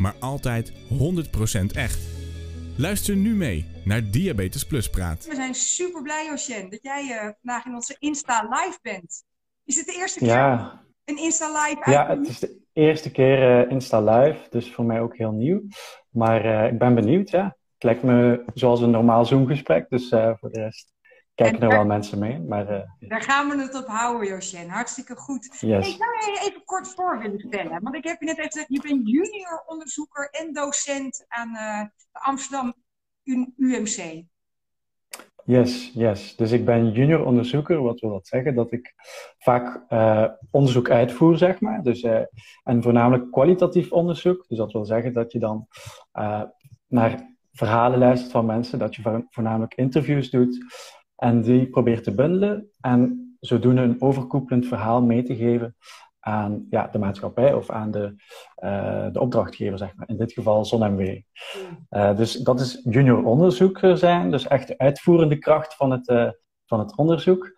maar altijd 100% echt. Luister nu mee naar Diabetes Plus Praat. We zijn super blij, Josjen, dat jij uh, vandaag in onze Insta Live bent. Is het de eerste keer Ja, een Insta Live? ja het is de eerste keer eh, Insta Live, dus voor mij ook heel nieuw. Maar eh, ik ben benieuwd, ja. Het lijkt me zoals een normaal Zoom-gesprek, dus eh, voor de rest kijken En er wel mensen mee. Maar eh, Daar gaan we het op houden, Josjen. Hartstikke goed. yes. Ik zou je even kort voor willen stellen. Want ik heb je net even gezegd, je bent junior onderzoeker en docent aan eh, de Amsterdam UMC. Yes, yes. Dus ik ben junior onderzoeker. Wat wil dat zeggen? Dat ik vaak eh, onderzoek uitvoer, zeg maar. Dus, en voornamelijk kwalitatief onderzoek. Dus dat wil zeggen dat je dan naar verhalen luistert van mensen, dat je vo- voornamelijk interviews doet en die probeert te bundelen en zodoende een overkoepelend verhaal mee te geven aan ja, de maatschappij of aan de, eh, de opdrachtgever, zeg maar. In dit geval ZonMW. Eh, dus dat is junior onderzoeker zijn, dus echt de uitvoerende kracht van het, eh, van het onderzoek.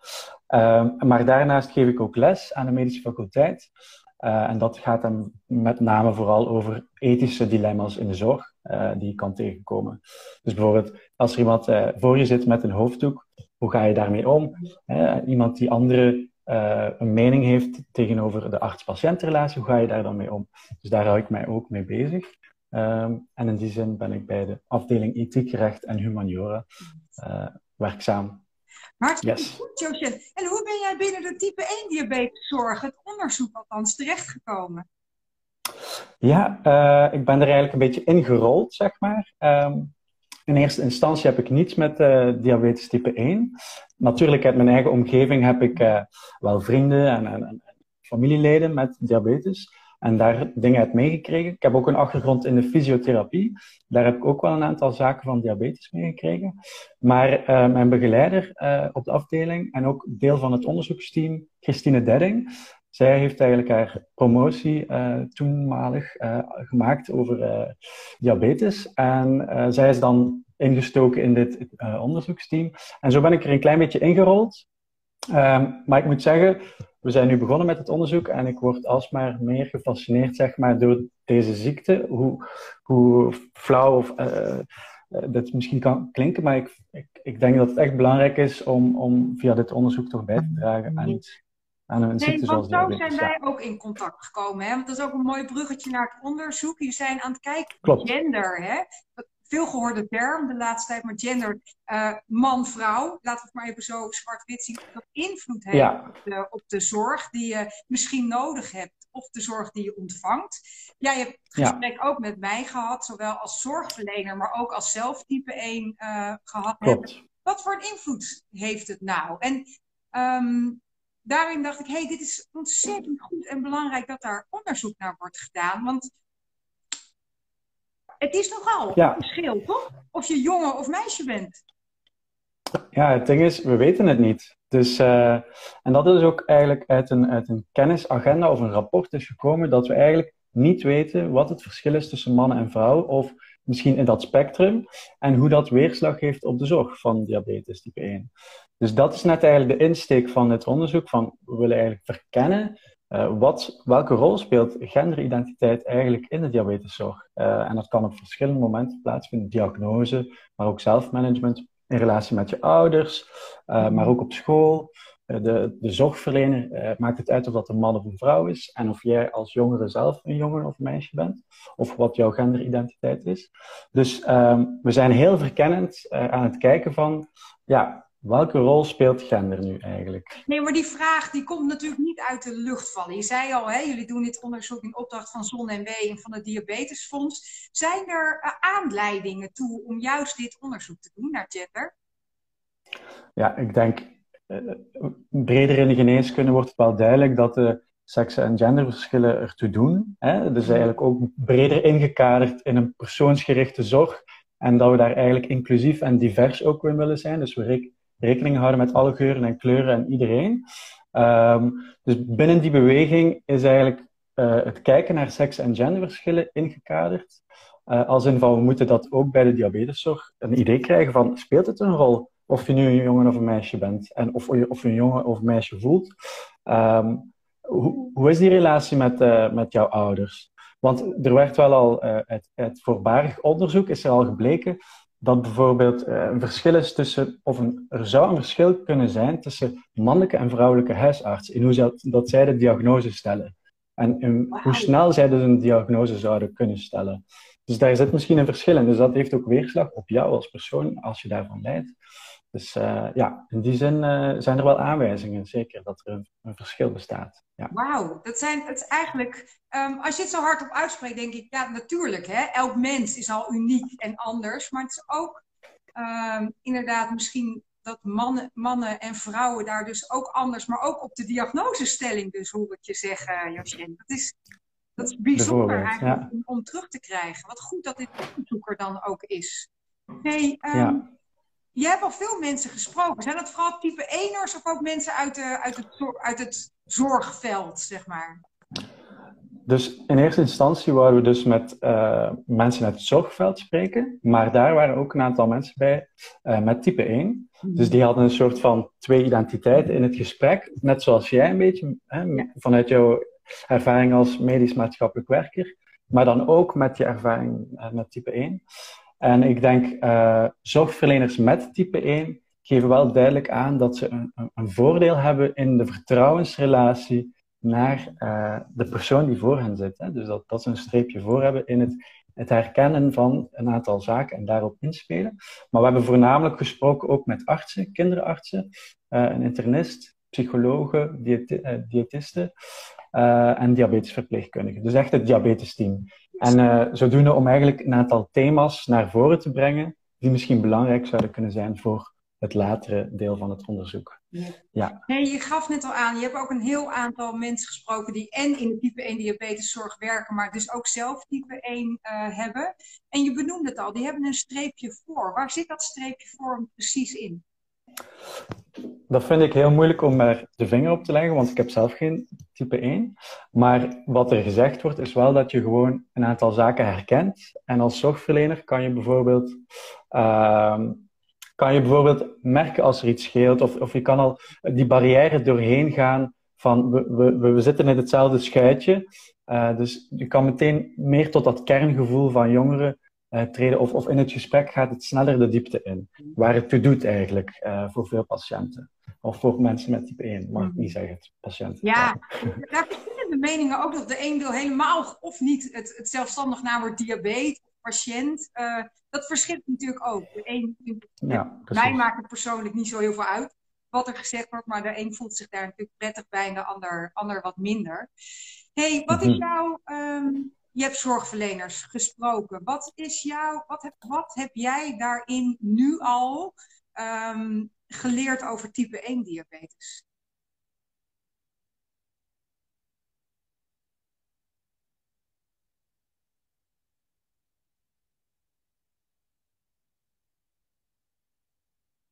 Ehm, maar daarnaast geef ik ook les aan de medische faculteit. Eh, en dat gaat dan met name vooral over ethische dilemma's in de zorg eh, die je kan tegenkomen. Dus bijvoorbeeld als er iemand eh, voor je zit met een hoofddoek, hoe ga je daarmee om? Hè, iemand die andere eh, een mening heeft tegenover de arts-patiëntrelatie, hoe ga je daar dan mee om? Dus daar hou ik mij ook mee bezig. Ehm, en in die zin ben ik bij de afdeling ethiek, recht en humaniora eh, werkzaam. Hartstikke Yes. goed, Josjen. En hoe ben jij binnen de type 1 diabeteszorg, het onderzoek althans, terechtgekomen? Ja, eh, ik ben er eigenlijk een beetje ingerold, zeg maar. Ehm, in eerste instantie heb ik niets met eh, diabetes type 1. Natuurlijk uit mijn eigen omgeving heb ik eh, wel vrienden en, en, en familieleden met diabetes. En daar dingen uit meegekregen. Ik heb ook een achtergrond in de fysiotherapie. Daar heb ik ook wel een aantal zaken van diabetes meegekregen. Maar eh, mijn begeleider op de afdeling en ook deel van het onderzoeksteam, Christine Dedding, zij heeft eigenlijk haar promotie eh, toenmalig eh, gemaakt over eh, diabetes. En zij is dan ingestoken in dit onderzoeksteam. En zo ben ik er een klein beetje ingerold. Ehm, maar ik moet zeggen, we zijn nu begonnen met het onderzoek en ik word alsmaar meer gefascineerd zeg maar, door deze ziekte. Hoe, hoe flauw of, dit misschien kan klinken, maar ik, ik, ik denk dat het echt belangrijk is om, om via dit onderzoek toch bij te dragen aan, iets, aan een Nee, ziekte zoals want zo zijn wij ook in contact gekomen. Hè? Want dat is ook een mooi bruggetje naar het onderzoek. Je zijn aan het kijken Klopt. gender. Hè? Veel gehoorde term de laatste tijd, maar gender, eh, man-vrouw. Laten we het maar even zo zwart-wit zien. Dat invloed heeft Ja, op, de, op de zorg die je misschien nodig hebt. Of de zorg die je ontvangt. Jij hebt het Ja. gesprek ook met mij gehad, zowel als zorgverlener, maar ook als zelf type 1 eh, gehad klopt. Wat voor een invloed heeft het nou? En ehm, daarin dacht ik, hé, hey, dit is ontzettend goed en belangrijk dat daar onderzoek naar wordt gedaan. Want het is nogal Ja. een verschil, toch? Of je jongen of meisje bent. Ja, het ding is, we weten het niet. Dus, eh, en dat is ook eigenlijk uit een, uit een kennisagenda of een rapport is gekomen dat we eigenlijk niet weten wat het verschil is tussen mannen en vrouwen, of misschien in dat spectrum, en hoe dat weerslag heeft op de zorg van diabetes type 1. Dus dat is net eigenlijk de insteek van dit onderzoek, van we willen eigenlijk verkennen eh, wat, welke rol speelt genderidentiteit eigenlijk in de diabeteszorg. Eh, en dat kan op verschillende momenten plaatsvinden, diagnose, maar ook zelfmanagement in relatie met je ouders, eh, maar ook op school. De, de zorgverlener maakt het uit of dat een man of een vrouw is en of jij als jongere zelf een jongen of een meisje bent, of wat jouw genderidentiteit is. Dus ehm, we zijn heel verkennend aan het kijken van, ja, welke rol speelt gender nu eigenlijk? Nee, maar die vraag die komt natuurlijk niet uit de lucht vallen. Je zei al, hè, jullie doen dit onderzoek in opdracht van Zon en W en van het Diabetesfonds. Zijn er eh, aanleidingen toe om juist dit onderzoek te doen naar gender? Ja, ik denk, eh, breder in de geneeskunde wordt het wel duidelijk dat de seksen- en genderverschillen ertoe doen. Hè? Dus eigenlijk ook breder ingekaderd in een persoonsgerichte zorg. En dat we daar eigenlijk inclusief en divers ook in willen zijn. Dus we rekening houden met alle geuren en kleuren en iedereen. Ehm, dus binnen die beweging is eigenlijk uh, het kijken naar seks- en genderverschillen ingekaderd. Uh, als in van we moeten dat ook bij de diabeteszorg een idee krijgen van speelt het een rol of je nu een jongen of een meisje bent en of, of je een jongen of een meisje voelt. Um, hoe, hoe, is die relatie met, uh, met jouw ouders? Want er werd wel al uit, uit voorbarig onderzoek is er al gebleken dat bijvoorbeeld uh, een verschil is tussen, of een, er zou een verschil kunnen zijn tussen mannelijke en vrouwelijke huisartsen in hoe dat, dat zij de diagnose stellen. En in, hoe snel zij dus een diagnose zouden kunnen stellen. Dus daar zit misschien een verschil in. Dus dat heeft ook weerslag op jou als persoon als je daarvan leidt. Dus uh, ja, in die zin uh, zijn er wel aanwijzingen, zeker, dat er een, een verschil bestaat. Ja. Wauw, dat zijn het eigenlijk, um, als je het zo hardop uitspreekt, denk ik, ja, natuurlijk, hè, elk mens is al uniek en anders, maar het is ook um, inderdaad misschien dat mannen, mannen en vrouwen daar dus ook anders, maar ook op de diagnosestelling dus, hoe ik je zeggen, Josjen. Dat is, dat is bijzonder eigenlijk ja. om, om, terug te krijgen. Wat goed dat dit onderzoek er dan ook is. Hey, um, ja. Je hebt al veel mensen gesproken. Zijn dat vooral type 1ers of ook mensen uit, de, uit, het, uit het zorgveld, zeg maar? Dus in eerste instantie wouden we dus met uh, mensen uit het zorgveld spreken, maar daar waren ook een aantal mensen bij uh, met type 1. Dus die hadden een soort van twee identiteiten in het gesprek, net zoals jij een beetje, hè, vanuit jouw ervaring als medisch maatschappelijk werker, maar dan ook met je ervaring uh, met type 1. En ik denk, uh, zorgverleners met type 1 geven wel duidelijk aan dat ze een, een voordeel hebben in de vertrouwensrelatie naar uh, de persoon die voor hen zit. Hè. Dus dat, dat ze een streepje voor hebben in het, het herkennen van een aantal zaken en daarop inspelen. Maar we hebben voornamelijk gesproken ook met artsen, kinderartsen, uh, een internist, psychologen, diëti diëtisten en diabetesverpleegkundigen. Dus echt het diabetesteam. En uh, zodoende om eigenlijk een aantal thema's naar voren te brengen die misschien belangrijk zouden kunnen zijn voor het latere deel van het onderzoek. Ja. ja. Je gaf net al aan, je hebt ook een heel aantal mensen gesproken die en in de type 1 diabeteszorg werken, maar dus ook zelf type 1 uh, hebben. En je benoemde het al, die hebben een streepje voor. Waar zit dat streepje voor precies in? Dat vind ik heel moeilijk om er de vinger op te leggen, want ik heb zelf geen type 1. Maar wat er gezegd wordt, is wel dat je gewoon een aantal zaken herkent. En als zorgverlener kan je bijvoorbeeld, uh, kan je bijvoorbeeld merken als er iets scheelt, of, of je kan al die barrière doorheen gaan van we, we, we zitten in hetzelfde schuitje. Uh, dus je kan meteen meer tot dat kerngevoel van jongeren treden. Of, of in het gesprek gaat het sneller de diepte in. Waar het toe doet eigenlijk uh, voor veel patiënten. Of voor mensen met type 1, mag ik niet zeggen, patiënten. Ja, daar verschillende meningen ook. Dat de een wil helemaal of niet het, het zelfstandig naamwoord diabetes of patiënt. Uh, dat verschilt natuurlijk ook. De een, ja, mij maakt het persoonlijk niet zo heel veel uit wat er gezegd wordt. Maar de een voelt zich daar natuurlijk prettig bij en de ander, ander wat minder. hey, wat is mhm. jouw... Um, je hebt zorgverleners gesproken. Wat, is jouw, wat, heb, wat heb jij daarin nu al um, geleerd over type 1 diabetes?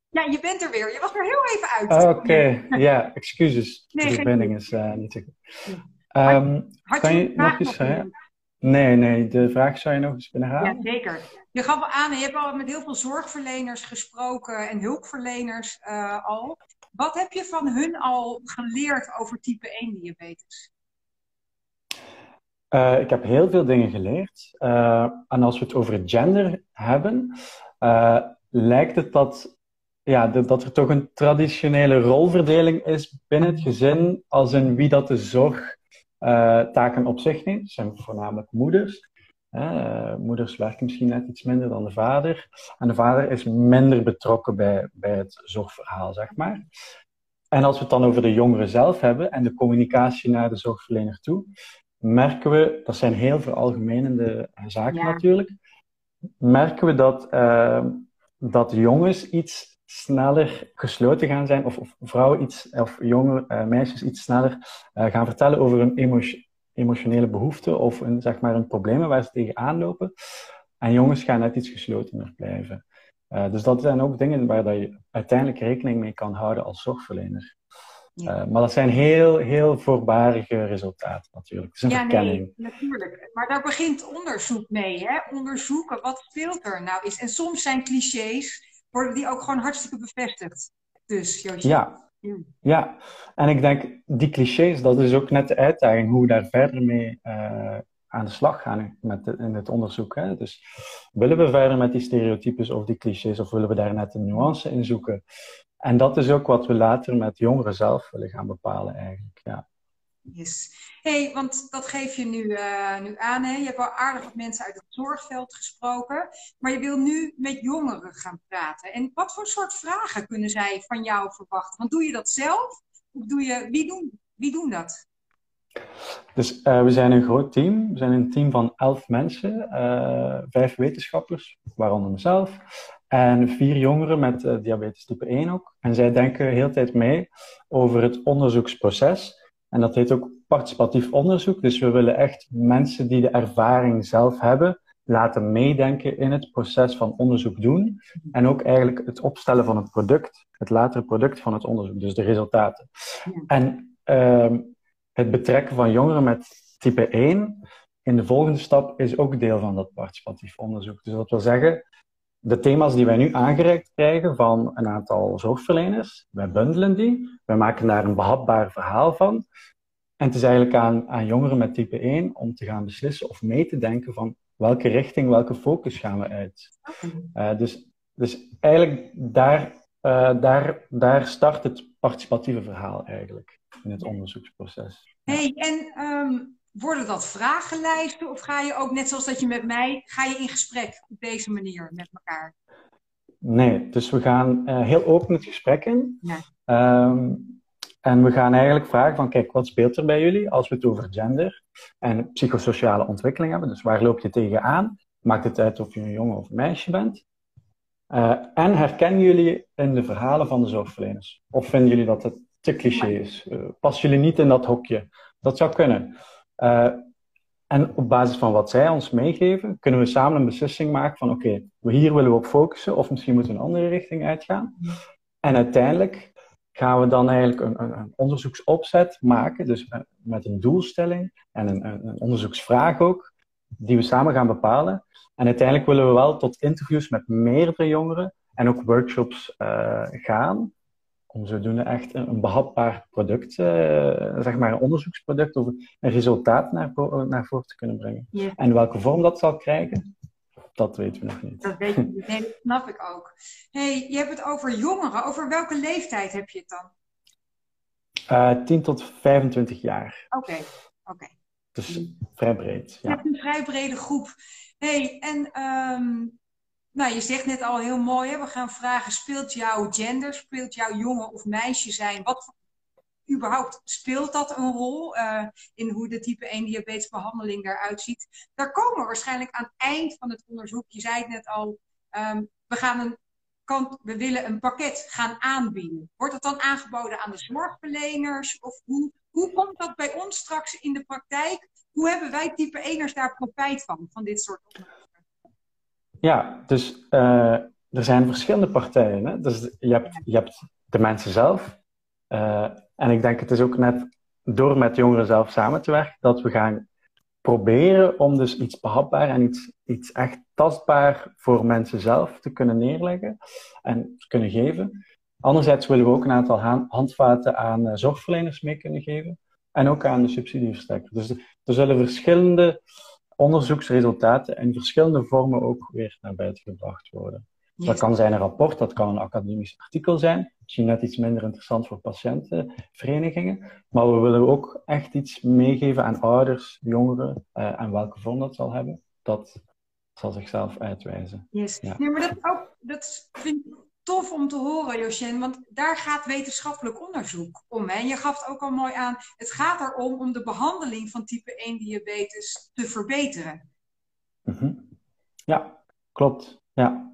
Ja, je bent er weer. Je was er heel even uit. Oké, okay. ja, excuses. Nee, de verbinding is uh, niet zo goed. Um, kan je nog eens? Nee, nee, de vraag zou je nog eens kunnen halen. Ja, zeker. Je gaf al aan, je hebt al met heel veel zorgverleners gesproken en hulpverleners uh, al. Wat heb je van hun al geleerd over type 1 diabetes? Uh, ik heb heel veel dingen geleerd. Uh, en als we het over gender hebben, lijkt het dat, ja, dat er toch een traditionele rolverdeling is binnen het gezin, als in wie dat de zorg taken op zich neemt. Dat zijn voornamelijk moeders. Uh, moeders werken misschien net iets minder dan de vader. En de vader is minder betrokken bij, bij het zorgverhaal, zeg maar. En als we het dan over de jongeren zelf hebben en de communicatie naar de zorgverlener toe, merken we, dat zijn heel veralgemenende zaken ja. natuurlijk, merken we dat, uh, dat jongens iets sneller gesloten gaan zijn, of, of vrouwen iets, of jonge uh, meisjes iets sneller uh, gaan vertellen over hun emo emotionele behoeften of een, zeg maar, een problemen waar ze tegenaan lopen. En jongens gaan net iets geslotener blijven. Uh, dus dat zijn ook dingen waar dat je uiteindelijk rekening mee kan houden als zorgverlener. Ja. Maar dat zijn heel, heel voorbarige resultaten natuurlijk. Het is een ja, verkenning. Nee, natuurlijk. Maar daar begint onderzoek mee. Hè? Onderzoeken, wat speelt er nou is. En soms zijn clichés, worden die ook gewoon hartstikke bevestigd. Dus, Josje. Ja. ja, en ik denk, die clichés, dat is ook net de uitdaging, hoe we daar verder mee uh, aan de slag gaan met in het onderzoek. Hè? Dus willen we verder met die stereotypes of die clichés, of willen we daar net een nuance in zoeken? En dat is ook wat we later met jongeren zelf willen gaan bepalen eigenlijk. Ja. Yes. hey, want dat geef je nu, uh, nu aan. Hè? Je hebt al aardig wat mensen uit het zorgveld gesproken. Maar je wil nu met jongeren gaan praten. En wat voor soort vragen kunnen zij van jou verwachten? Want doe je dat zelf? Of doe je, wie, doen, wie doen dat? Dus uh, we zijn een groot team. We zijn een team van elf mensen, uh, vijf wetenschappers, waaronder mezelf, en vier jongeren met diabetes type 1 ook. En zij denken heel tijd mee over het onderzoeksproces. En dat heet ook participatief onderzoek. Dus we willen echt mensen die de ervaring zelf hebben, laten meedenken in het proces van onderzoek doen. En ook eigenlijk het opstellen van het product, het latere product van het onderzoek, dus de resultaten. En uh, het betrekken van jongeren met type 1 in de volgende stap is ook deel van dat participatief onderzoek. Dus dat wil zeggen, de thema's die wij nu aangereikt krijgen van een aantal zorgverleners, wij bundelen die, wij maken daar een behapbaar verhaal van. En het is eigenlijk aan, aan jongeren met type 1 om te gaan beslissen of mee te denken van welke richting, welke focus gaan we uit. Uh, dus, dus eigenlijk daar, uh, daar, daar start het participatieve verhaal eigenlijk in het onderzoeksproces. Hey, en um, worden dat vragenlijsten of ga je ook, net zoals dat je met mij, ga je in gesprek op deze manier met elkaar? Nee, dus we gaan uh, heel open het gesprek in. Ja. Um, en we gaan eigenlijk vragen van, kijk, wat speelt er bij jullie als we het over gender en psychosociale ontwikkeling hebben? Dus waar loop je tegenaan? Maakt het uit of je een jongen of een meisje bent? Uh, en herkennen jullie in de verhalen van de zorgverleners? Of vinden jullie dat het te cliché is. Uh, passen jullie niet in dat hokje? Dat zou kunnen. Uh, en op basis van wat zij ons meegeven, kunnen we samen een beslissing maken van oké, okay, hier willen we op focussen of misschien moeten we een andere richting uitgaan. En uiteindelijk gaan we dan eigenlijk een, een, een onderzoeksopzet maken, dus uh, met een doelstelling en een, een, onderzoeksvraag ook, die we samen gaan bepalen. En uiteindelijk willen we wel tot interviews met meerdere jongeren en ook workshops uh, gaan, om zodoende echt een, een behapbaar product, uh, zeg maar een onderzoeksproduct of een resultaat naar, naar voren te kunnen brengen. Yeah. En welke vorm dat zal krijgen, dat weten we nog niet. Dat weet niet, nee, dat snap ik ook. hey, je hebt het over jongeren. Over welke leeftijd heb je het dan? Uh, eh, 10 tot 25 jaar. Oké, oké. Okay. Dus vrij breed. Ja. Je hebt een vrij brede groep. hey, en um, nou, je zegt net al heel mooi, hè? we gaan vragen, speelt jouw gender, speelt jouw jongen of meisje zijn, wat überhaupt speelt dat een rol uh, in hoe de type 1 diabetesbehandeling eruit ziet? Daar komen we waarschijnlijk aan het eind van het onderzoek, je zei het net al, um, we, gaan een, kan, we willen een pakket gaan aanbieden. Wordt dat dan aangeboden aan de zorgverleners? Of hoe, hoe komt dat bij ons straks in de praktijk? Hoe hebben wij type 1'ers daar profijt van, van dit soort onderzoek? Ja, dus uh, er zijn verschillende partijen. Hè? Dus je hebt, je hebt de mensen zelf. Uh, en ik denk het is ook net door met jongeren zelf samen te werken dat we gaan proberen om dus iets behapbaar en iets, iets echt tastbaar voor mensen zelf te kunnen neerleggen en te kunnen geven. Anderzijds willen we ook een aantal handvaten aan uh, zorgverleners mee kunnen geven en ook aan de subsidieverstrekker. Dus er zullen verschillende onderzoeksresultaten in verschillende vormen ook weer naar buiten gebracht worden. Dat kan zijn een rapport, dat kan een academisch artikel zijn, misschien net iets minder interessant voor patiëntenverenigingen, maar we willen ook echt iets meegeven aan ouders, jongeren uh, en welke vorm dat zal hebben. Dat zal zichzelf uitwijzen. Yes. Ja. Nee, maar dat, ook, dat vind ik tof om te horen, Josjen, want daar gaat wetenschappelijk onderzoek om. Hè? En je gaf het ook al mooi aan, het gaat erom om de behandeling van type 1 diabetes te verbeteren. Mm -hmm. Ja, klopt. Ja.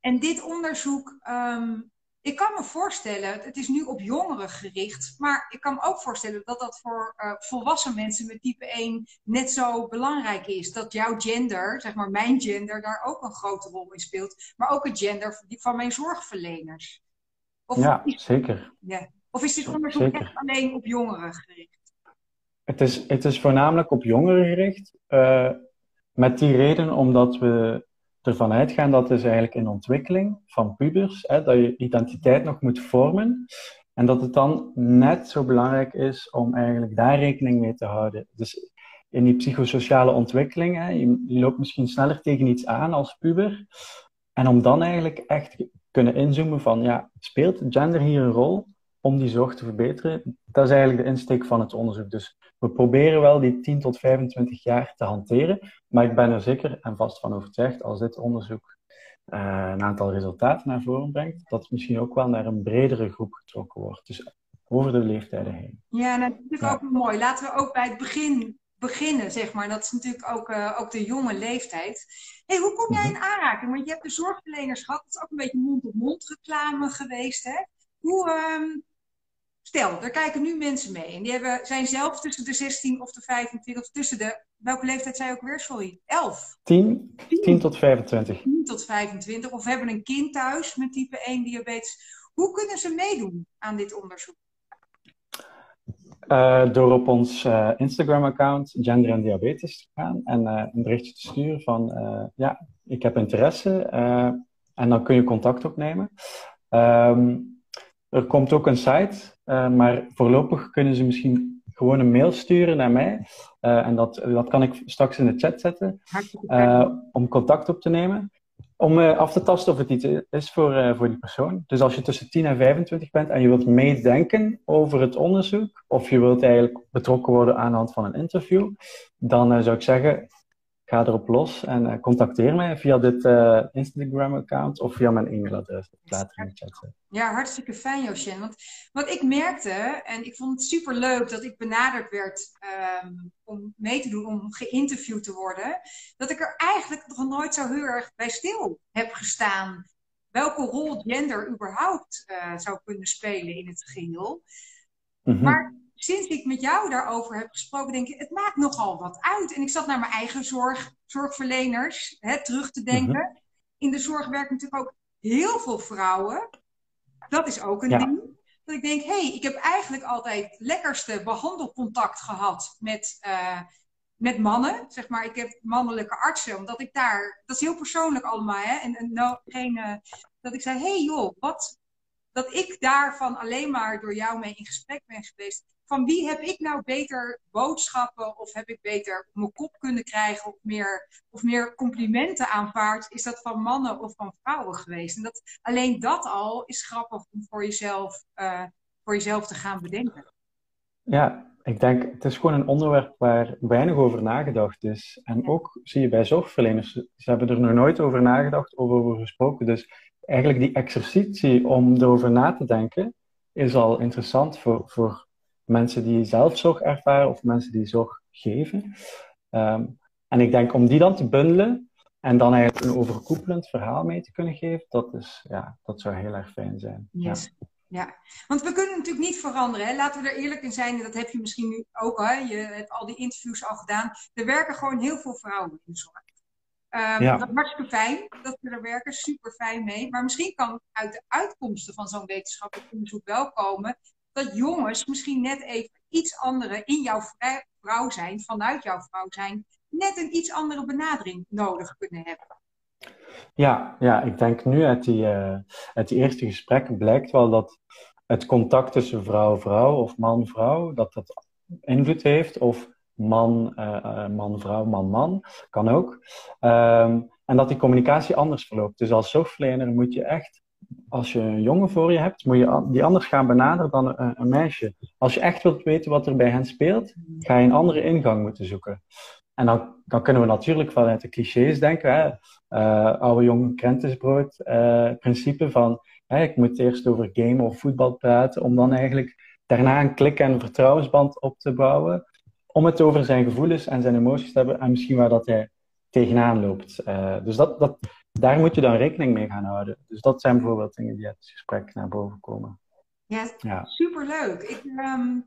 En dit onderzoek, um, ik kan me voorstellen, het is nu op jongeren gericht, maar ik kan me ook voorstellen dat dat voor uh, volwassen mensen met type 1 net zo belangrijk is. Dat jouw gender, zeg maar mijn gender, daar ook een grote rol in speelt. Maar ook het gender van mijn zorgverleners. Of ja, zeker. Ja. Of is dit onderzoek echt alleen op jongeren gericht? Het is, het is voornamelijk op jongeren gericht. Uh, met die reden omdat we ervan uitgaan dat is eigenlijk in ontwikkeling van pubers, hè, dat je identiteit nog moet vormen. En dat het dan net zo belangrijk is om eigenlijk daar rekening mee te houden. Dus in die psychosociale ontwikkeling, hè, je, je loopt misschien sneller tegen iets aan als puber. En om dan eigenlijk echt kunnen inzoomen van, ja, speelt gender hier een rol om die zorg te verbeteren? Dat is eigenlijk de insteek van het onderzoek. Dus we proberen wel die 10 tot 25 jaar te hanteren, maar ik ben er zeker en vast van overtuigd als dit onderzoek uh, een aantal resultaten naar voren brengt, dat het misschien ook wel naar een bredere groep getrokken wordt. Dus over de leeftijden heen. Ja, natuurlijk ja. ook mooi. Laten we ook bij het begin beginnen, zeg maar. Dat is natuurlijk ook, uh, ook de jonge leeftijd. Hey, hoe kom jij mhm. in aanraking? Want je hebt de zorgverleners gehad. Het is ook een beetje mond-op-mond reclame geweest. Hè? Hoe, um, stel, daar kijken nu mensen mee. En die hebben, zijn zelf tussen de 16 of de 25, of tussen de, welke leeftijd zei je ook weer? Sorry, 11? 10, 10, tot 25. 10 tot 25, of hebben een kind thuis met type 1 diabetes. Hoe kunnen ze meedoen aan dit onderzoek? Uh, door op ons uh, Instagram-account Gender en Diabetes te gaan en uh, een berichtje te sturen van ja, ik heb interesse en dan kun je contact opnemen. Um, er komt ook een site, uh, maar voorlopig kunnen ze misschien gewoon een mail sturen naar mij. Uh, en dat, dat kan ik straks in de chat zetten. Uh, om contact op te nemen. Om af te tasten of het iets is voor, voor die persoon. Dus als je tussen 10 en 25 bent en je wilt meedenken over het onderzoek, of je wilt eigenlijk betrokken worden aan de hand van een interview, dan zou ik zeggen, ga erop los en uh, contacteer mij via dit uh, Instagram-account of via mijn e-mailadres. Later in de chat Ja, hartstikke fijn, Josjen. Want wat ik merkte, en ik vond het super leuk dat ik benaderd werd um, om mee te doen, om geïnterviewd te worden, dat ik er eigenlijk nog nooit zo heel erg bij stil heb gestaan. Welke rol gender überhaupt uh, zou kunnen spelen in het geheel. Mm -hmm. Maar sinds ik met jou daarover heb gesproken, denk ik, het maakt nogal wat uit. En ik zat naar mijn eigen zorg, zorgverleners hè, terug te denken. Mhm. In de zorg werken natuurlijk ook heel veel vrouwen. Dat is ook een ding. Dat ik denk, hé, hey, ik heb eigenlijk altijd lekkerste behandelcontact gehad met, uh, met mannen. Zeg maar, ik heb mannelijke artsen, omdat ik daar, dat is heel persoonlijk allemaal, hè. En, en no, geen, uh, dat ik zei, hé hey, joh, wat, dat ik daarvan alleen maar door jou mee in gesprek ben geweest van wie heb ik nou beter boodschappen of heb ik beter mijn kop kunnen krijgen of meer, of meer complimenten aanvaard? Is dat van mannen of van vrouwen geweest? En dat, alleen dat al is grappig om voor jezelf, uh, voor jezelf te gaan bedenken. Ja, ik denk het is gewoon een onderwerp waar weinig over nagedacht is. En ja. ook zie je bij zorgverleners, ze hebben er nog nooit over nagedacht of over gesproken. Dus eigenlijk die exercitie om erover na te denken is al interessant voor, voor mensen die zelf zorg ervaren of mensen die zorg geven. Um, en ik denk om die dan te bundelen en dan eigenlijk een overkoepelend verhaal mee te kunnen geven, dat, is, ja, dat zou heel erg fijn zijn. Yes. Ja. Ja, want we kunnen natuurlijk niet veranderen. Hè? Laten we er eerlijk in zijn. Dat heb je misschien nu ook. Hè? Je hebt al die interviews al gedaan. Er werken gewoon heel veel vrouwen in de zorg. Um, ja. Dat is hartstikke fijn dat we er werken. Super fijn mee. Maar misschien kan uit de uitkomsten van zo'n wetenschappelijk onderzoek wel komen dat jongens misschien net even iets andere in jouw vrouw zijn, vanuit jouw vrouw zijn, net een iets andere benadering nodig kunnen hebben. Ja, ja ik denk nu uit die, uh, uit eerste gesprekken blijkt wel dat het contact tussen vrouw-vrouw of man-vrouw, dat dat invloed heeft. Of man, uh, man-vrouw, man-man, kan ook. Um, en dat die communicatie anders verloopt. Dus als zorgverlener moet je echt als je een jongen voor je hebt, moet je die anders gaan benaderen dan een, een, meisje. Als je echt wilt weten wat er bij hen speelt, ga je een andere ingang moeten zoeken. En dan, dan kunnen we natuurlijk vanuit de clichés denken, hè, uh, oude jong krentenbrood uh, principe van hè, ik moet eerst over game of voetbal praten, om dan eigenlijk daarna een klik en een vertrouwensband op te bouwen, om het over zijn gevoelens en zijn emoties te hebben en misschien waar dat hij tegenaan loopt. Dus dat, dat, daar moet je dan rekening mee gaan houden. Dus dat zijn bijvoorbeeld dingen die uit het gesprek naar boven komen. Ja, ja. superleuk. Ik, ehm,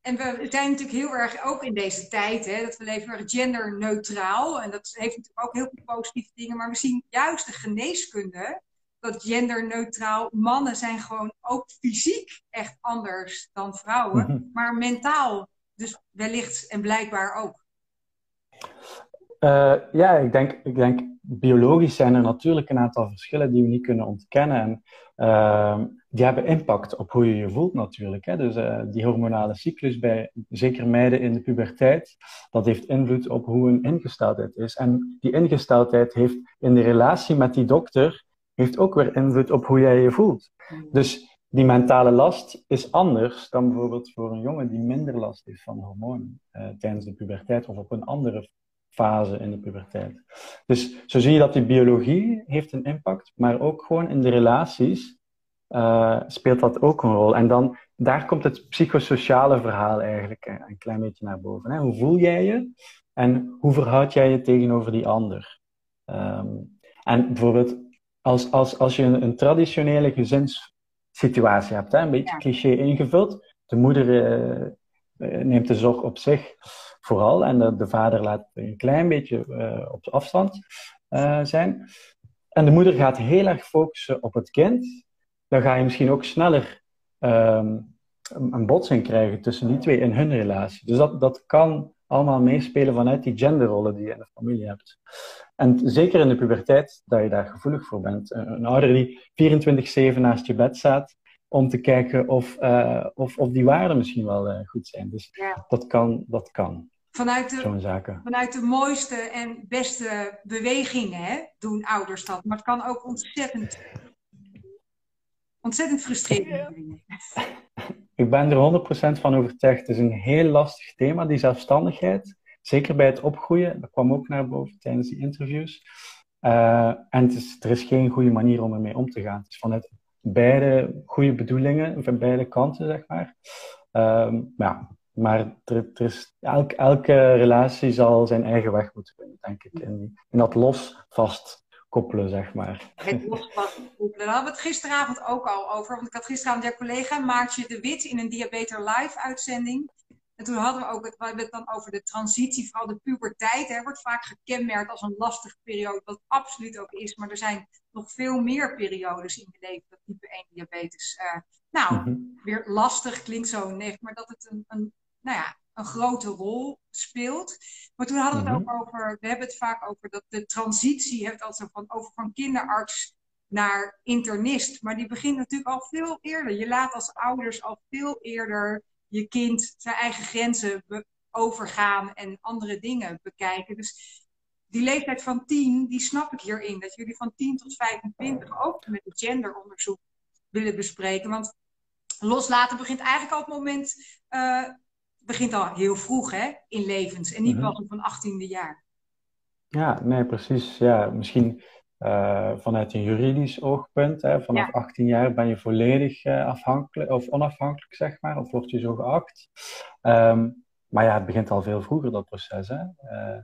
en we zijn natuurlijk heel erg, ook in deze tijd, hè, dat we leven erg genderneutraal. En dat heeft natuurlijk ook heel veel positieve dingen. Maar we zien juist de geneeskunde, dat genderneutraal, mannen zijn gewoon ook fysiek echt anders dan vrouwen. Mhm. Maar mentaal dus wellicht en blijkbaar ook. Uh, ja, ik denk, ik denk biologisch zijn er natuurlijk een aantal verschillen die we niet kunnen ontkennen. En uh, die hebben impact op hoe je je voelt natuurlijk. Hè. Dus uh, die hormonale cyclus bij zeker meiden in de puberteit, dat heeft invloed op hoe een ingesteldheid is. En die ingesteldheid heeft in de relatie met die dokter, heeft ook weer invloed op hoe jij je voelt. Mm. Dus die mentale last is anders dan bijvoorbeeld voor een jongen die minder last heeft van hormonen uh, tijdens de puberteit of op een andere fase in de puberteit. Dus zo zie je dat die biologie heeft een impact, maar ook gewoon in de relaties uh, speelt dat ook een rol. En dan, daar komt het psychosociale verhaal eigenlijk een klein beetje naar boven. Hè? Hoe voel jij je en hoe verhoud jij je tegenover die ander? Um, en bijvoorbeeld, als, als, als je een, een traditionele gezinssituatie hebt, hè? een beetje cliché ingevuld, de moeder uh, neemt de zorg op zich vooral. En de, de vader laat een klein beetje uh, op afstand uh, zijn. En de moeder gaat heel erg focussen op het kind. Dan ga je misschien ook sneller um, een botsing krijgen tussen die twee in hun relatie. Dus dat, dat kan allemaal meespelen vanuit die genderrollen die je in de familie hebt. En zeker in de puberteit, dat je daar gevoelig voor bent. Een ouder die 24-7 naast je bed staat, om te kijken of, uh, of, of die waarden misschien wel uh, goed zijn. Dus ja. dat kan. Dat kan. Vanuit de, vanuit de mooiste en beste bewegingen hè, doen ouders dat. Maar het kan ook ontzettend, ontzettend frustrerend zijn. Ik ben er 100% van overtuigd. Het is een heel lastig thema, die zelfstandigheid. Zeker bij het opgroeien. Dat kwam ook naar boven tijdens die interviews. Uh, en het is, er is geen goede manier om ermee om te gaan. Het is vanuit beide goede bedoelingen, van beide kanten, zeg maar. Um, ja, maar er, is, elk, elke relatie zal zijn eigen weg moeten vinden, denk ik. In dat los vast koppelen, zeg maar. Koppelen. Daar hadden we het gisteravond ook al over. Want ik had gisteravond jouw collega Maartje de Wit in een Diabetes Live uitzending. En toen hadden we ook het, we hebben het dan over de transitie, vooral de puberteit. Hè, wordt vaak gekenmerkt als een lastige periode, wat absoluut ook is. Maar er zijn nog veel meer periodes in je leven dat type 1 diabetes. Uh, nou, mhm. weer lastig klinkt zo negatief, maar dat het een, een, nou ja, een grote rol speelt. Maar toen hadden we het mhm. ook over, we hebben het vaak over dat de transitie, heeft altijd van, over van kinderarts naar internist. Maar die begint natuurlijk al veel eerder. Je laat als ouders al veel eerder je kind zijn eigen grenzen overgaan en andere dingen bekijken. Dus die leeftijd van 10, die snap ik hierin. Dat jullie van 10 tot 25 ook met het genderonderzoek willen bespreken. Want loslaten begint eigenlijk al op het moment, uh, begint al heel vroeg hè, in levens. En niet mhm. pas op een 18e jaar. Ja, nee, precies. Ja, misschien uh, vanuit een juridisch oogpunt. Hè, vanaf 18 jaar ben je volledig uh, afhankelijk of onafhankelijk, zeg maar, of word je zo geacht. Um, maar ja, het begint al veel vroeger, dat proces. Hè. Uh,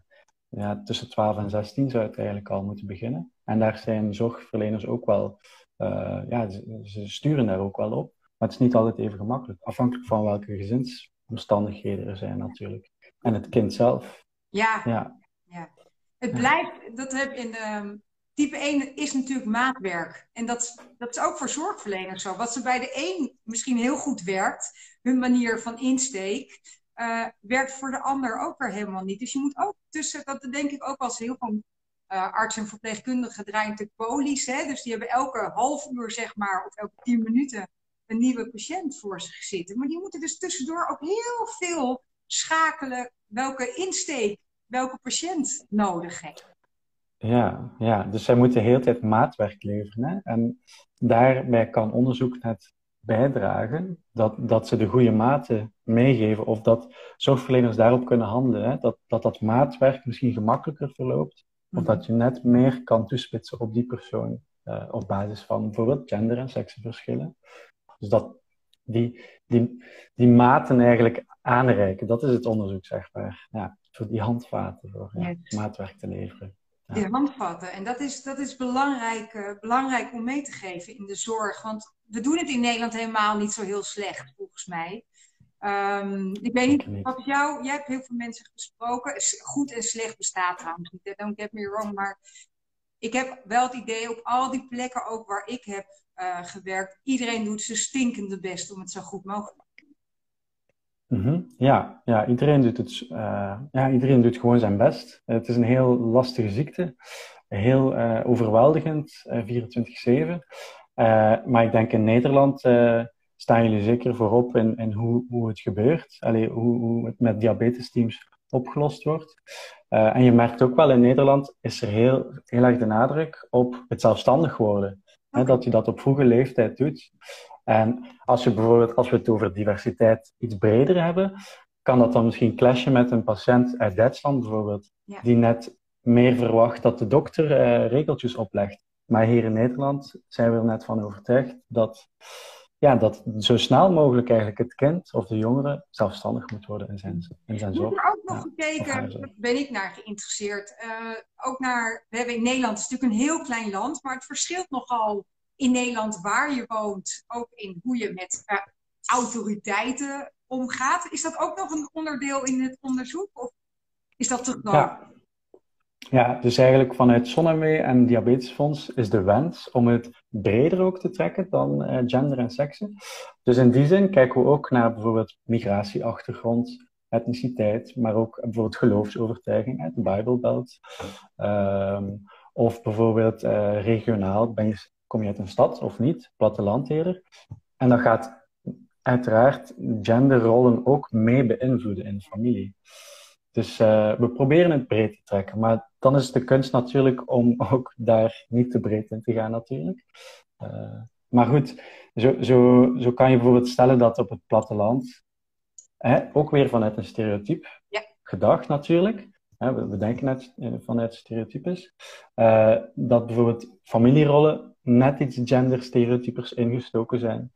ja, tussen 12 en 16 zou het eigenlijk al moeten beginnen. En daar zijn zorgverleners ook wel, ja, ze, ze, sturen daar ook wel op. Maar het is niet altijd even gemakkelijk, afhankelijk van welke gezinsomstandigheden er zijn natuurlijk. En het kind zelf. Ja, ja. ja. Het blijft, dat heb in de type 1 is natuurlijk maatwerk. En dat, dat is ook voor zorgverleners zo. Wat ze bij de een misschien heel goed werkt, hun manier van insteek, uh, werkt voor de ander ook weer helemaal niet. Dus je moet ook tussen, dat denk ik ook als heel veel uh, artsen en verpleegkundigen draaien de polies. Hè? Dus die hebben elke half uur, zeg maar, of elke tien minuten een nieuwe patiënt voor zich zitten. Maar die moeten dus tussendoor ook heel veel schakelen welke insteek welke patiënt nodig heeft. Ja, ja, dus zij moeten de hele tijd maatwerk leveren. Hè? En daarbij kan onderzoek net bijdragen dat, dat ze de goede maten meegeven of dat zorgverleners daarop kunnen handelen. Hè? Dat, dat dat maatwerk misschien gemakkelijker verloopt of dat je net meer kan toespitsen op die persoon uh, op basis van bijvoorbeeld gender- en seksenverschillen. Dus dat die, die, die maten eigenlijk aanreiken, dat is het onderzoek, zeg maar. Ja, voor die handvaten, voor ja, maatwerk te leveren. Die handvatten. En dat is, dat is belangrijk, uh, belangrijk om mee te geven in de zorg. Want we doen het in Nederland helemaal niet zo heel slecht, volgens mij. Um, ik weet niet, wat jou, jij hebt heel veel mensen gesproken. Goed en slecht bestaat trouwens niet, don't get me wrong. Maar ik heb wel het idee op al die plekken ook waar ik heb uh, gewerkt. Iedereen doet zijn stinkende best om het zo goed mogelijk. Mm -hmm. ja, ja, iedereen doet het, uh, ja, iedereen doet gewoon zijn best. Het is een heel lastige ziekte. Heel uh, overweldigend, 24-7. maar ik denk in Nederland staan jullie zeker voorop in, in hoe, hoe het gebeurt. Allee, hoe, hoe het met diabetesteams opgelost wordt. En je merkt ook wel in Nederland is er heel, heel erg de nadruk op het zelfstandig worden. Hè, dat je dat op vroege leeftijd doet. En als, je bijvoorbeeld, als we het over diversiteit iets breder hebben, kan dat dan misschien clashen met een patiënt uit Duitsland bijvoorbeeld, ja. die net meer verwacht dat de dokter uh, regeltjes oplegt. Maar hier in Nederland zijn we er net van overtuigd dat ja, dat zo snel mogelijk eigenlijk het kind of de jongere zelfstandig moet worden in zijn, in zijn zorg. Ik heb er ook nog gekeken, daar ben ik naar geïnteresseerd. Uh, ook naar, we hebben in Nederland, het is natuurlijk een heel klein land, maar het verschilt nogal in Nederland waar je woont, ook in hoe je met uh, autoriteiten omgaat. Is dat ook nog een onderdeel in het onderzoek? Of is dat groot? Ja. Ja, dus eigenlijk vanuit Zonnewee en Diabetesfonds is de wens om het breder ook te trekken dan uh, gender en seksen. Dus in die zin kijken we ook naar bijvoorbeeld migratieachtergrond, etniciteit, maar ook bijvoorbeeld geloofsovertuiging, uit de Bijbelbelt. Um, of bijvoorbeeld uh, regionaal, kom je uit een stad of niet, platteland eerder. En dat gaat uiteraard genderrollen ook mee beïnvloeden in de familie. Dus uh, we proberen het breed te trekken. Maar dan is het de kunst natuurlijk om ook daar niet te breed in te gaan, natuurlijk. Uh, maar goed, zo, zo, zo kan je bijvoorbeeld stellen dat op het platteland, hè, ook weer vanuit een stereotype ja. gedacht natuurlijk, hè, we, we, denken net eh, vanuit stereotypes, uh, dat bijvoorbeeld familierollen net iets genderstereotypers ingestoken zijn.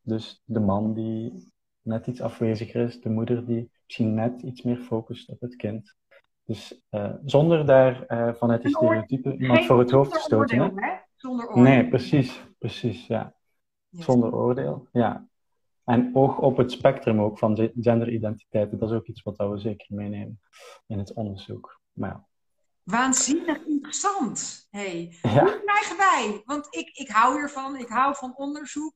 Dus de man die net iets afweziger is, de moeder die misschien net iets meer focust op het kind. Dus uh, zonder daar uh, vanuit die stereotypen iemand voor het hoofd te stoten. Oordeel, hè? Zonder oordeel. Nee, precies, precies, ja. Yes. Zonder oordeel, ja. En oog op het spectrum ook van genderidentiteiten, dat is ook iets wat we zeker meenemen in het onderzoek. Maar ja. Waanzinnig interessant. Hey. Ja. Hoe krijgen wij? Want ik, ik hou hiervan, ik hou van onderzoek.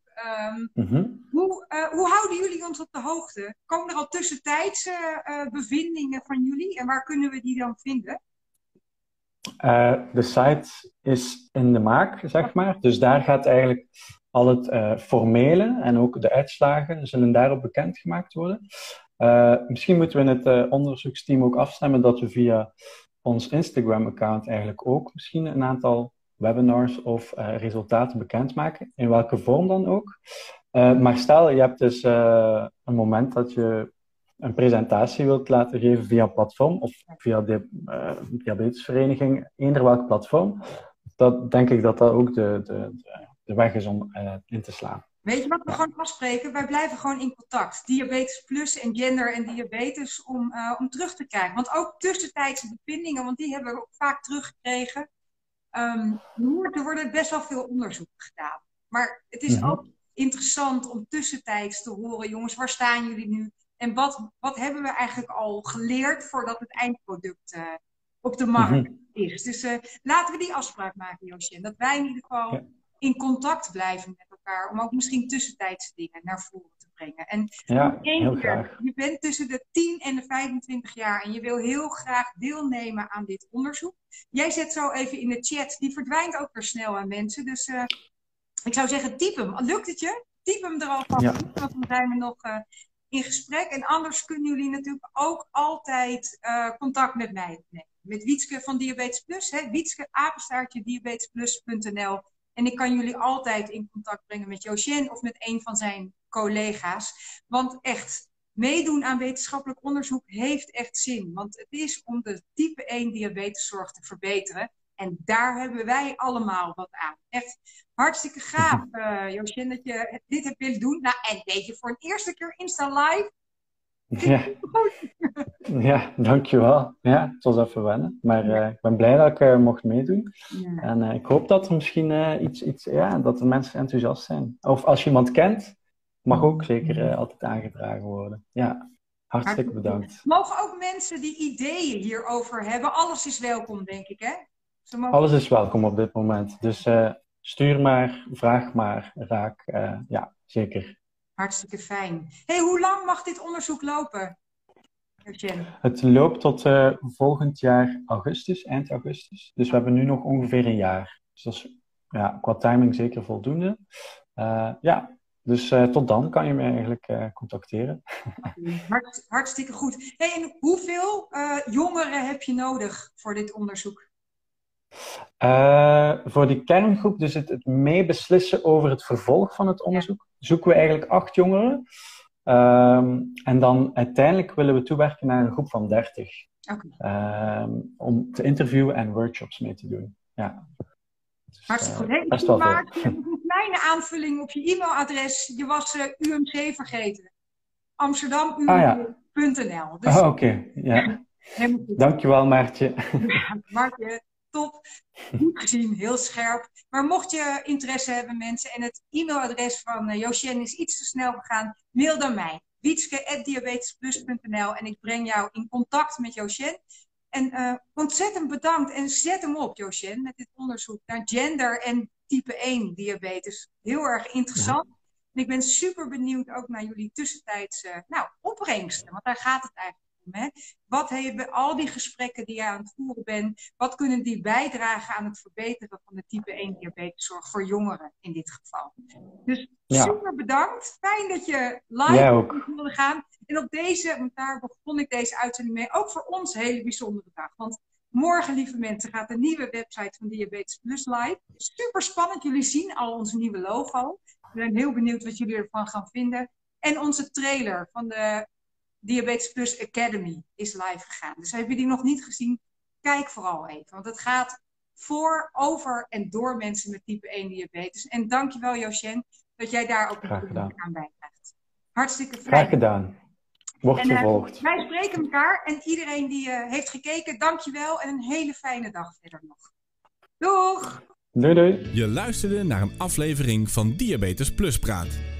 Um, mm-hmm. hoe, uh, hoe houden jullie ons op de hoogte? Komen er al tussentijdse uh, bevindingen van jullie en waar kunnen we die dan vinden? Uh, de site is in de maak, zeg maar. Dus daar gaat eigenlijk al het formele en ook de uitslagen zullen daarop bekendgemaakt worden. misschien moeten we in het onderzoeksteam ook afstemmen dat we via ons Instagram-account eigenlijk ook misschien een aantal webinars of uh, resultaten bekendmaken, in welke vorm dan ook. Uh, maar stel, je hebt dus uh, een moment dat je een presentatie wilt laten geven via platform of via de diabetesvereniging, eender welk platform, dan denk ik dat dat ook de, de, de weg is om in te slaan. Weet je wat we gewoon afspreken? Wij blijven gewoon in contact. Diabetes plus en gender en diabetes om, uh, om terug te krijgen. Want ook tussentijdse bevindingen, want die hebben we ook vaak teruggekregen. Um, er worden best wel veel onderzoeken gedaan. Maar het is ook interessant om tussentijds te horen, jongens, waar staan jullie nu? En wat, wat hebben we eigenlijk al geleerd voordat het eindproduct uh, op de markt mm -hmm. is? Dus uh, laten we die afspraak maken, Josje. Dat wij in ieder geval ja. in contact blijven met elkaar. Om ook misschien tussentijdse dingen naar voren te brengen. En ja, heel graag. je bent tussen de 10 en de 25 jaar en je wil heel graag deelnemen aan dit onderzoek. Jij zet zo even in de chat, die verdwijnt ook weer snel aan mensen. Dus uh, ik zou zeggen, typ hem. Lukt het je? Typ hem er al van, ja. want dan zijn we nog uh, in gesprek. En anders kunnen jullie natuurlijk ook altijd uh, contact met mij opnemen. Met Wietske van Diabetes Plus. Hè? Wietske, apenstaartje, diabetesplus.nl. En ik kan jullie altijd in contact brengen met Josjen of met een van zijn collega's. Want echt, meedoen aan wetenschappelijk onderzoek heeft echt zin. Want het is om de type 1 diabeteszorg te verbeteren. En daar hebben wij allemaal wat aan. Echt hartstikke gaaf, uh, Josjen, dat je dit hebt willen doen. Nou, en weet je, voor een eerste keer Insta Live. Ja. ja, dankjewel. Ja, het was even wennen. Maar uh, ik ben blij dat ik uh, mocht meedoen. Ja. En uh, ik hoop dat er misschien iets, iets, ja, dat de mensen enthousiast zijn. Of als je iemand kent, mag ook zeker altijd aangedragen worden. Ja, hartstikke bedankt. Mogen ook mensen die ideeën hierover hebben? Alles is welkom, denk ik, hè? Mogen... Alles is welkom op dit moment. Dus stuur maar, vraag maar, raak. ja, zeker. Hartstikke fijn. hey, hoe lang mag dit onderzoek lopen? Het loopt tot uh, volgend jaar augustus, eind augustus. Dus we hebben nu nog ongeveer een jaar. Dus dat is ja, qua timing zeker voldoende. Uh, ja, dus uh, tot dan kan je me eigenlijk contacteren. Hart, hartstikke goed. Hey, en hoeveel jongeren heb je nodig voor dit onderzoek? voor die kerngroep, dus het, het meebeslissen over het vervolg van het onderzoek, zoeken we eigenlijk acht jongeren. Um, en dan uiteindelijk willen we toewerken naar een groep van 30. Okay. Um, om te interviewen en workshops mee te doen. Ja. Dus, Hartstikke goed. Best wel een kleine aanvulling op je e-mailadres. Je was uh, UMC vergeten. Amsterdam Ah, ja. Dus... Oh, oké. Okay. Ja. Dankjewel, Maartje. Ja, Maartje, top. Goed gezien, heel scherp. Maar mocht je interesse hebben, mensen, en het e-mailadres van uh, Josjen is iets te snel gegaan, mail dan mij. wietske.diabetesplus.nl en ik breng jou in contact met Josjen. En uh, ontzettend bedankt en zet hem op, Josjen, met dit onderzoek naar gender en type 1 diabetes. Heel erg interessant. En ik ben super benieuwd ook naar jullie tussentijdse nou, opbrengsten, want daar gaat het eigenlijk Hè? Wat hebben al die gesprekken die je aan het voeren bent, wat kunnen die bijdragen aan het verbeteren van de type 1 diabeteszorg voor jongeren in dit geval? Dus super bedankt. Fijn dat je live wilde gaan. En op deze, want daar begon ik deze uitzending mee, ook voor ons een hele bijzondere dag. Want morgen, lieve mensen, gaat de nieuwe website van Diabetes Plus live. Super spannend. Jullie zien al onze nieuwe logo. Ik ben heel benieuwd wat jullie ervan gaan vinden. En onze trailer van de Diabetes Plus Academy is live gegaan. Dus heb je die nog niet gezien? Kijk vooral even. Want het gaat voor, over en door mensen met type 1 diabetes. En dankjewel Josjen dat jij daar ook een aan bijdraagt. Hartstikke fijn. Graag gedaan. Wordt uh, vervolgd. wij spreken elkaar en iedereen die uh, heeft gekeken, dankjewel en een hele fijne dag verder nog. Doeg! Doei doei. Je luisterde naar een aflevering van Diabetes Plus Praat.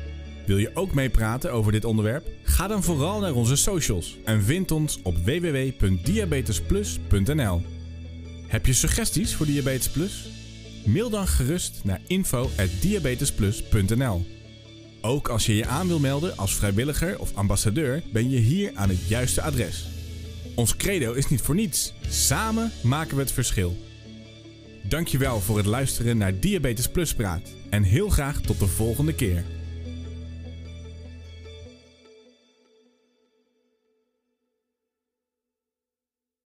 Wil je ook meepraten over dit onderwerp? Ga dan vooral naar onze socials en vind ons op www.diabetesplus.nl. Heb je suggesties voor Diabetes Plus? Mail dan gerust naar info@diabetesplus.nl. Ook als je je aan wil melden als vrijwilliger of ambassadeur, ben je hier aan het juiste adres. Ons credo is niet voor niets. Samen maken we het verschil. Dankjewel voor het luisteren naar Diabetes Plus Praat en heel graag tot de volgende keer.